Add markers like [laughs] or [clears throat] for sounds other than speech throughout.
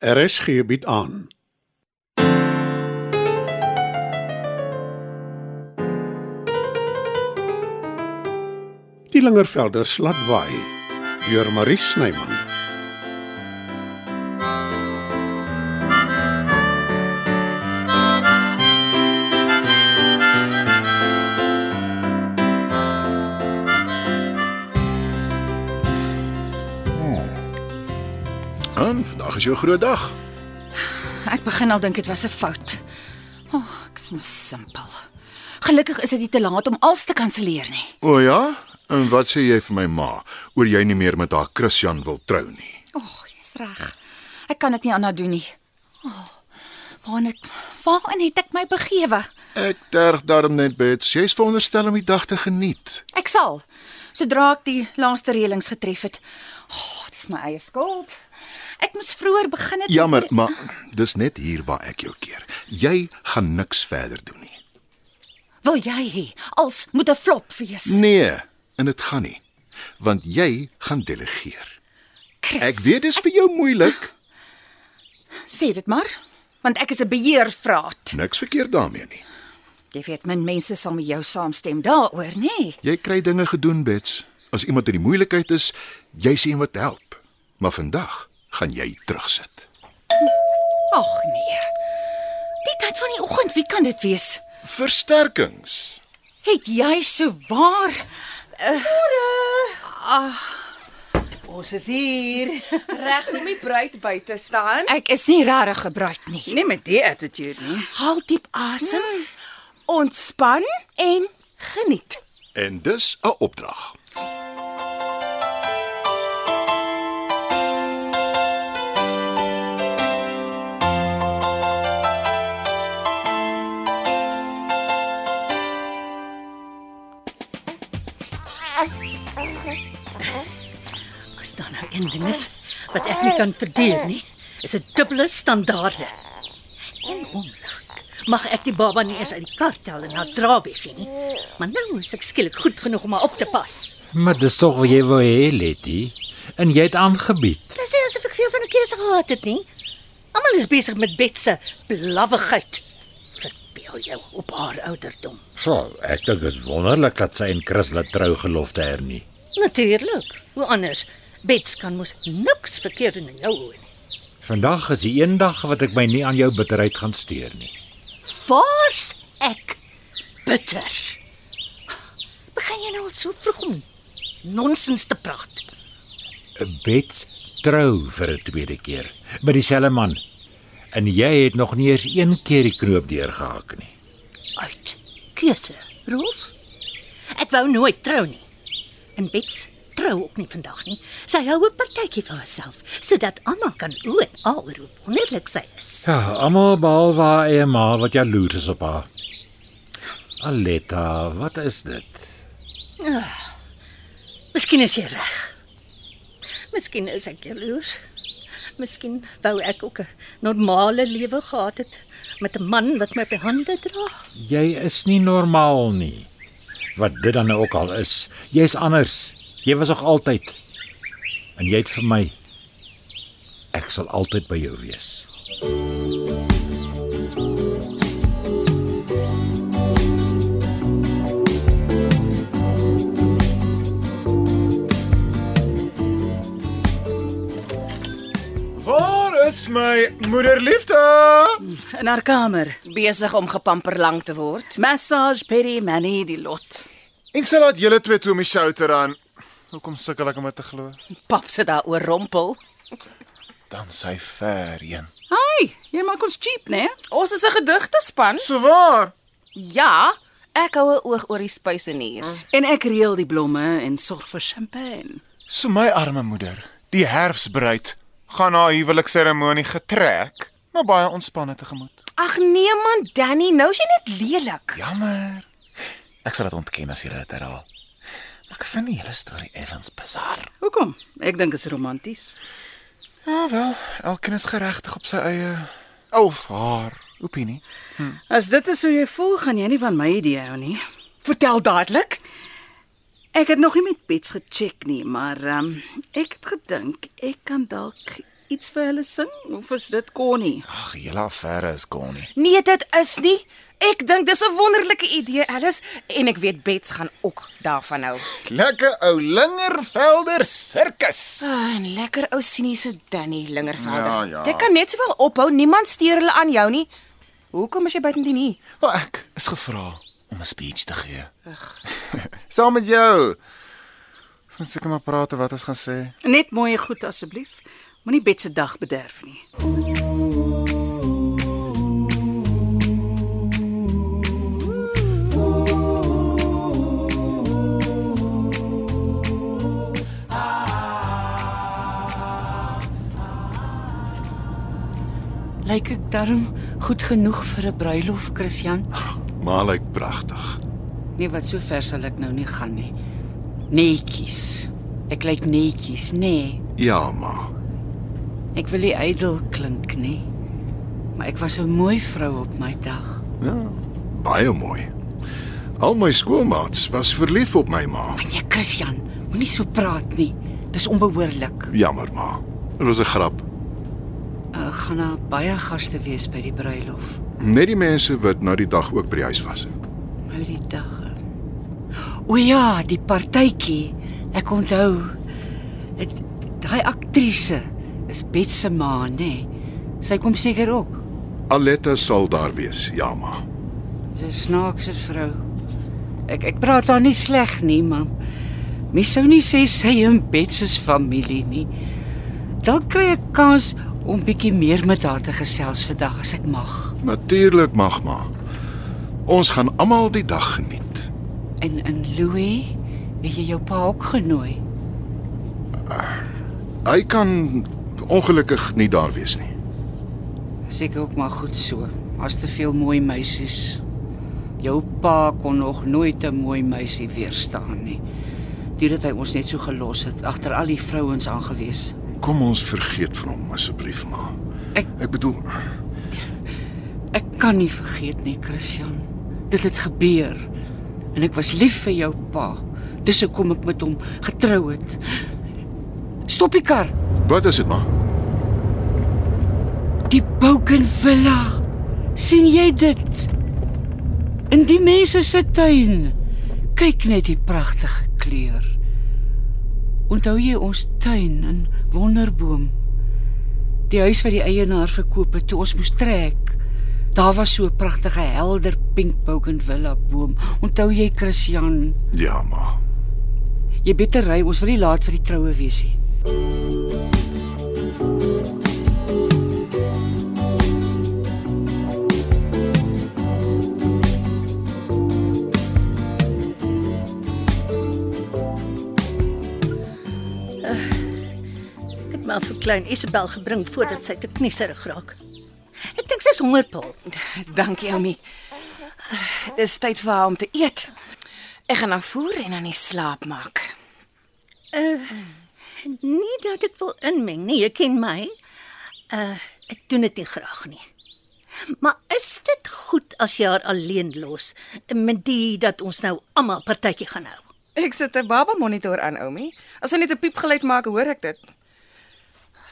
RSG bied aan. Die Lingervelder slatwaai deur Marie Snyman. Is jou groot dag. Ek begin al dink dit was 'n fout. O, oh, ek is mos simpel. Gelukkig is dit nie te laat om alles te kanselleer nie. O ja? En wat sê jy vir my ma oor jy nie meer met haar Christian wil trou nie? O, oh, jy's reg. Ek kan dit nie aanhou doen nie. O, oh, waar net waarin het ek my begewe? Ek terg daarom net bets. Jy's veronderstel om die dag te geniet. Ek sal sodra ek die laaste reëlings getref het. O, oh, dis my eie skuld. Ek moes vroeër begin het. Jammer, maar dis net hier waar ek jou keer. Jy gaan niks verder doen nie. Wil jy hê als moet 'n flop wees? Nee, en dit gaan nie. Want jy gaan delegeer. Chris, Ek weet dis vir jou moeilik. sê dit maar, want ek is 'n beheervraat. Niks verkeerd daarmee nie. Jy weet min mense sal met jou saamstem daaroor, nê? Nee. Jy kry dinge gedoen, Bets. As iemand in die moeilikheid is, jy sien wat help. Maar vandag gaan jy terugsit. Ag nee. Die tyd van die oggend, wie kan dit wees? Versterkings. Het jy so waar Ons is hier. [laughs] Reg om die bruid by te staan. ek is nie regtig gebruik nie. Nie met die attitude nie. Haal diep asem. Ontspan en geniet. En dis 'n opdrag. Een ding is wat ek nie kan verdeel nie, is dit dubbele standaarde. En onlig. Mag ek die baba nie eers uit die kar tel en na dra weg nie. Maar nou is ek skielik goed genoeg om haar op te pas. Maar dis tog wat jy wou hê, Letty. En jy het aangebied. Dis nie asof ek veel van 'n keuse gehad het nie. Almal is besig met Bet se blawwigheid. Verbeel jou op haar ouderdom. So, ek dink dit is wonderlik dat sy en Chris laat trou gelofte hernie. Natuurlik. Hoe anders? Bets kan mos niks verkeerd doen in jou oë nie. Vandag is die een dag wat ek my nie aan jou bitterheid gaan steur nie. Waar's ek bitter? Begin jy nou al so vroeg om nonsens te praat? 'n Bet trou vir 'n tweede keer met dieselfde man. En jy het nog nie eens een keer die knoop deurgehak nie. Uit. Keuse, Rolf. Ek wou nooit trou nie. En Bets trou ook nie vandag nie. Sy hou 'n partytjie vir haarself sodat almal kan en al oor hoe wonderlik sy is. Ja, almal behalwe haar eie ma wat jaloers is op haar. Aletta, wat is dit? Miskien is jy reg. Miskien is ek jaloers. Miskien wou ek ook 'n normale lewe gehad het met 'n man wat my op die hande dra. Jy is nie normaal nie. Wat dit dan nou ook al is. Jy's anders. Jy was nog altyd. En jy het vir my ek sal altyd by jou wees. Waar is my moederliefde? In haar kamer. besig om gepamper te word. Massage, pedi, mani, die lot. En sê laat julle twee toe om die show te ran. Hoekom sukkel ek om dit te glo? Pap sit daar oor rompel. Dan sy ver heen. Hi, jy maak ons cheap, né? Ons is 'n gedigte span. So waar? Ja, ek hou 'n oog oor die spyseniers. En ek reël die blomme en sorg vir champagne. So my arme moeder, die herfsbruid, gaan haar huwelikseremonie getrek, maar baie ontspanne tegemoet. Ag nee man, Danny, nou is jy net lelik. Jammer. Ek sal dit ontken as jy dit herhaal. Ek vind die hele storie effens bizar. Hoekom? Ek dink dit is romanties. Ja wel, elkeen is geregtig op sy eie of haar opinie. As dit is hoe jy voel, gaan jy nie van my idee hou nie. Vertel dadelik. Ek het nog nie met Bets gecheck nie, maar ehm um, ek het gedink ek kan dalk iets vir hulle sing of is dit Connie? Ag, julle affære is Connie. Nee, dit is nie. Ek dink dis 'n wonderlike idee, Alice, en ek weet Bets gaan ook daarvan hou. Lekker ou Lingervelder sirkus. Ah, en lekker ou siniese Danny Lingervelder. Ja, ja. Jy kan net sowel ophou, niemand steur hulle aan jou nie. Hoekom is jy buitendien hier? Maar ek is gevra om 'n speech te gee. [laughs] Saam met jou. Ons moet seker maar praat oor wat ons gaan sê. Net mooi goed asseblief. Moenie Bet se dag bederf nie. Lyk ek darm goed genoeg vir 'n bruilof, Christian? Maar lyk pragtig. Nee, wat so ver sal ek nou nie gaan nie. Netjies. Ek lyk netjies, nê? Nee. Ja, ma. Ek wil nie ydel klink nie. Maar ek was 'n mooi vrou op my dag. Ja, baie mooi. Al my skoolmaats was verlief op my ma. Nee, Christian, moenie so praat nie. Dis onbehoorlik. Jammer, ma. Dit was 'n grap. Gaan daar baie gaste wees by die bruilof. Net die mense wat na die dag ook by die huis was. Nou die dag. O ja, die partytjie. Ek onthou. Dit daai aktrise is Bet se ma, nê? Nee. Sy kom seker ook. Aletta sal daar wees. Ja, ma. Dis 'n snaakse vrou. Ek ek praat haar nie sleg nie, maar mens sou nie sê sy en Bet se familie nie. Dan kry ek kans om bietjie meer met haar te gesels vandag as ek mag. Natuurlik mag ma. Ons gaan almal die dag geniet. En in Louis, het jy jou pa ook genooi? Hy kan ongelukkig nie daar wees nie. Seker ook maar goed so. As te veel mooi meisies. Jou pa kon nog nooit 'n mooi meisie weerstaan nie. Dit hy ons net so gelos het agter al die vrouens aangewees. Kom ons vergeet van hom asseblief, ma. Ek Ek bedoel, ek kan nie vergeet nie, Christian. Dit het gebeur. En ek was lief vir jou pa. Dis hoekom ek met hom getrou het. Stop die kar. wat is dit, ma? Die Bouken Villa. sien jy dit? In die mense se tuin. Kyk net die pragtige kleur. Onthou jy ons tuin in Wonderboom? Die huis wat die eienaar verkoop het toe ons moes trek. Daar was so 'n pragtige helder pink Bougainvillea boom. Onthou jy Christian? Ja, ma. Jy beter ry, ons wil nie laat vir die troue wees nie. Maar vir klein Isabel gebring voordat sy te knieserig raak. Ek dink sy's hongerpil. Dankie, Oumi. Dis tyd vir haar om te eet. Ek gaan haar voer en dan die slaap maak. Nie dat ek wil inmeng nie, jy ken my. Uh ek doen dit nie graag nie. Maar is dit goed as jy haar alleen los met die dat ons nou almal partytjie gaan hou? Ek sit 'n baba monitor aan, Oumi. As hy net 'n piepgeluid maak, hoor ek dit.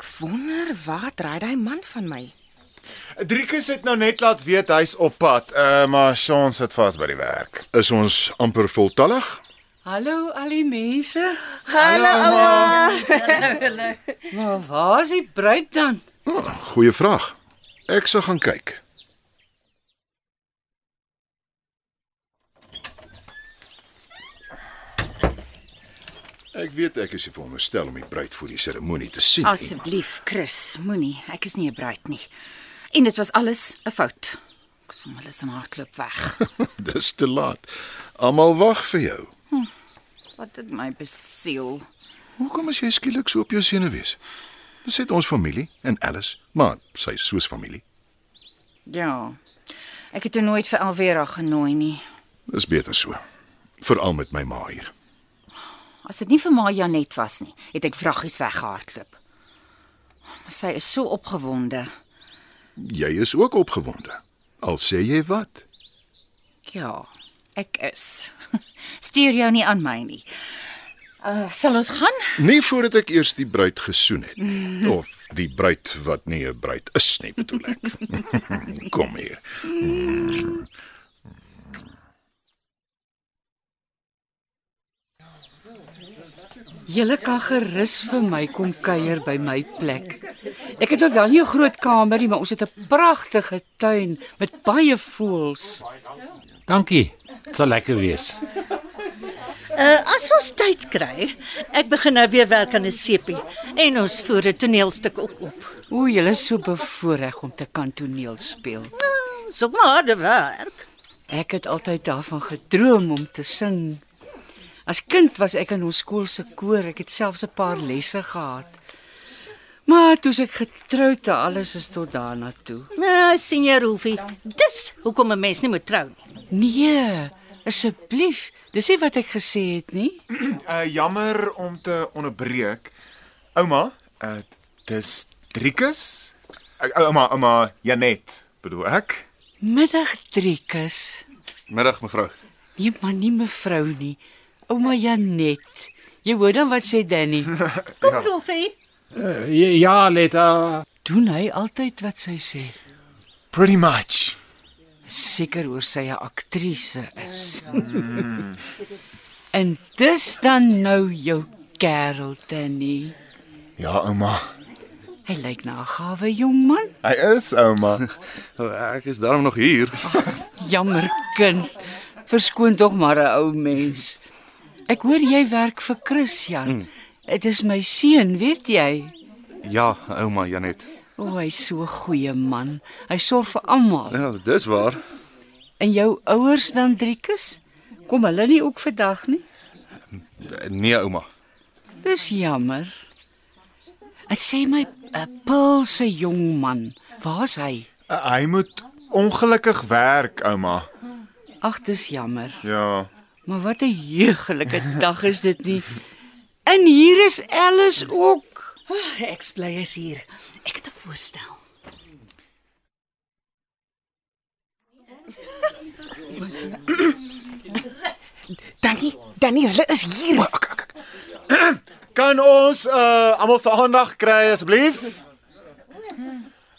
Ek wonder waar draai daai man van my. Driekus het nou net laat weet hy's op pad, uh, maar Sean sit vas by die werk. Is ons amper voltallig? Hallo al die mense. Hallo ouma. [laughs] Maar waar is die bruid dan? Oh, goeie vraag. Ek sal gaan kyk. Ek weet ek is nie veronderstel om die bruid voor die seremonie te sien. Asseblief, Chris, moenie. Ek is nie 'n bruid nie. En dit was alles 'n fout. Ek som hulle se hardloop weg. [laughs] Dis te laat. Almal wag vir jou. Wat het my besiel. Hoekom is jy skielik so op jou senuwees? Dis net ons familie en Alice, maar sy is soos familie. Ja. Ek het nooit vir Alvera genooi nie. Dis beter so. Veral met my ma hier. As dit nie vir Ma Janet was nie, het ek vraggies weggehardloop. Maar sy is so opgewonde. Jy is ook opgewonde. Al sê jy wat? Ja, ek is. [laughs] Stuur jou nie aan my nie. Uh, sal ons gaan? Nie voordat ek eers die bruid gesoen het. [laughs] Of die bruid wat nie 'n bruid is nie, bedoel ek. [laughs] Kom hier. Julle kan gerus vir my kom kuier by my plek. Ek het nou wel nie 'n groot kamer nie, maar ons het 'n pragtige tuin met baie voëls. Dankie. Dit sal lekker wees. Uh as ons tyd kry, ek begin nou weer werk aan 'n sepie en ons voer 'n toneelstuk ook op. O, julle is so bevoorreg om te kan toneel speel. So maar harde werk. Ek het altyd daarvan gedroom om te sing. As kind was ek in ons skool se koor. Ek het selfs 'n paar lesse gehad. Maar toe ek getroud het, alles is tot daarna toe. Nou, sien jy Rolfie, dis hoekom 'n mens nie moet trou nie. Nee, asseblief. Dis nie wat ek gesê het nie. Uh [clears throat] jammer om te onderbreek. Ouma, uh dis Driekus? Uh, ouma, ouma Janet, bedoel ek? Middag Driekus. Middag mevrou. Nee, maar nie mevrou nie. Ouma Janet. Jy hoor dan wat sê Danny? [laughs] Kom ja. Rolfie. Uh, ja, Letta. Doen hy altyd wat sy sê? Pretty much. Seker oor sy 'n aktrise is. [laughs] en dis dan nou jou kerel Danny. Ja, ouma. Hy lyk na 'n gawe jong man. Hy is ouma. [laughs] Ek is daarom nog hier. Jammer kind. Verskoon tog maar 'n ou mens. Ek hoor jy werk vir Christian. Dit is my seun, weet jy? Ja, ouma Janet. O, oh, hy's so 'n goeie man. Hy sorg vir almal. Ja, dis waar. En jou ouers dan Driekus? Kom hulle nie ook vandag nie? Nee, ouma. Dis jammer. Ek sê my 'n Paul se jong man. Waar's hy? Uh, hy moet ongelukkig werk, ouma. Ag, dis jammer. Ja. Maar wat 'n jeugelike dag is dit nie. En hier is Alice ook. Oh, ek bly is hier. Ek het 'n voorstel. Danny, Danny, hulle is hier. [clears throat] Kan ons uh almal se aandag kry asseblief?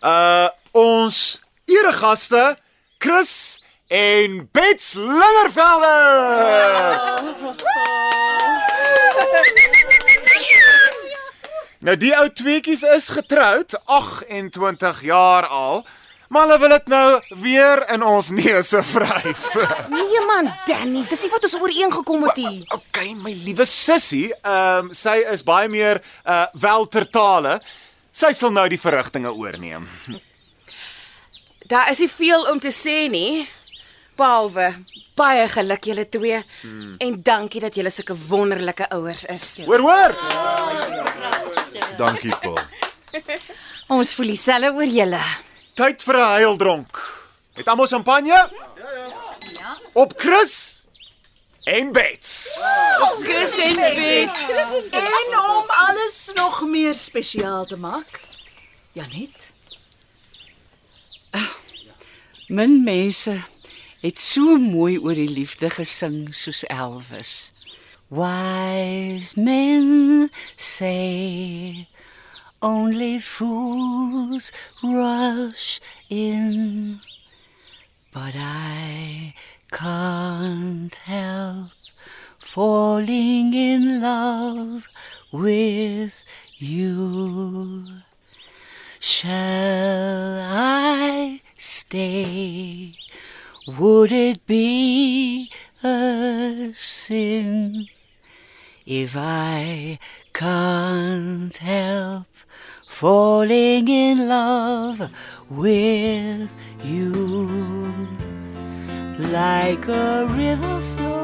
Uh ons eregaste Chris en Bets Lingervelde. Nou die ou tweeetjies is getroud, 28 jaar al, maar hulle wil dit nou weer in ons neuse vryf. Nee man, Danny, dis nie wat ons ooreengekom het hier. Okay, my liewe sussie, ehm um, sy is baie meer uh weltertale. Sy sal nou die verrigtinge oorneem. Daar is nie veel om te sê nie. Behalwe baie geluk julle twee hmm. en dankie dat julle sulke wonderlike ouers is. Hoor hoor. Dankie, Paul. [laughs] Ons voel dieselfde oor julle. Tyd vir 'n heildronk. Het almal champagne? Ja ja. Op Chris en Bets. Kus en Bets. En om alles nog meer spesiaal te maak. Janet, Min mense het so mooi oor die liefde gesing soos Elvis. Wise men say only fools rush in but I can't help falling in love with you. Shall I stay? Would it be a sin if I can't help falling in love with you? Like a river flows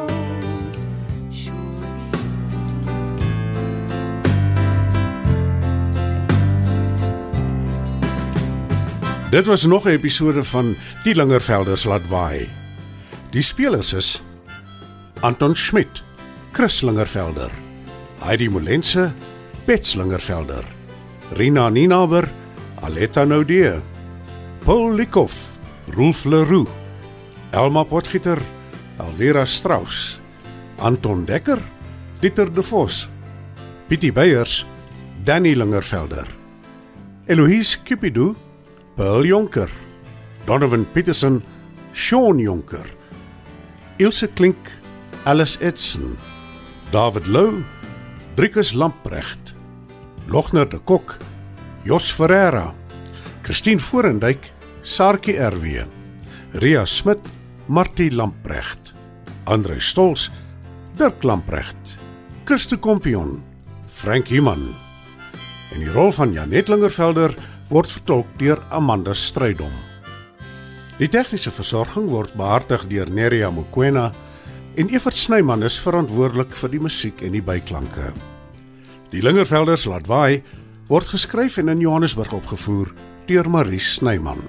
Dit was nog 'n episode van Die Lingervelders laat waai. Die spelers is Anton Schmidt, Chris Lingervelder, Heidi Molense, Bets Lingervelder, Rina Ninaber, Aletta Naudee, Paul Likoff, Rolf Leroux, Elma Potgieter, Alvera Strauss, Anton Dekker, Dieter De Vos, Pietie Beyers, Danny Lingervelder. Eloise Cupido, Pearl Jonker, Donovan Petersen, Shaun Jonker. Ilse Klink, Alice Edson, David Lou, Driekus Lamprecht, Logner de Kok, Jos Ferreira, Christine Forendyk, Sarkie RW, Ria Smit, Martie Lamprecht, Andre Stols, Dirk Lamprecht, Christo Kompion, Frank Iman. En die rol van Janet Lingervelder word vertolk deur Amanda Strydom. Die tegniese versorging word behartig deur Neriya Mukwena en Evert Snyman is verantwoordelik vir die musiek en die byklanke. Die Lingervelders laat waai word geskryf en in Johannesburg opgevoer deur Marie Snyman.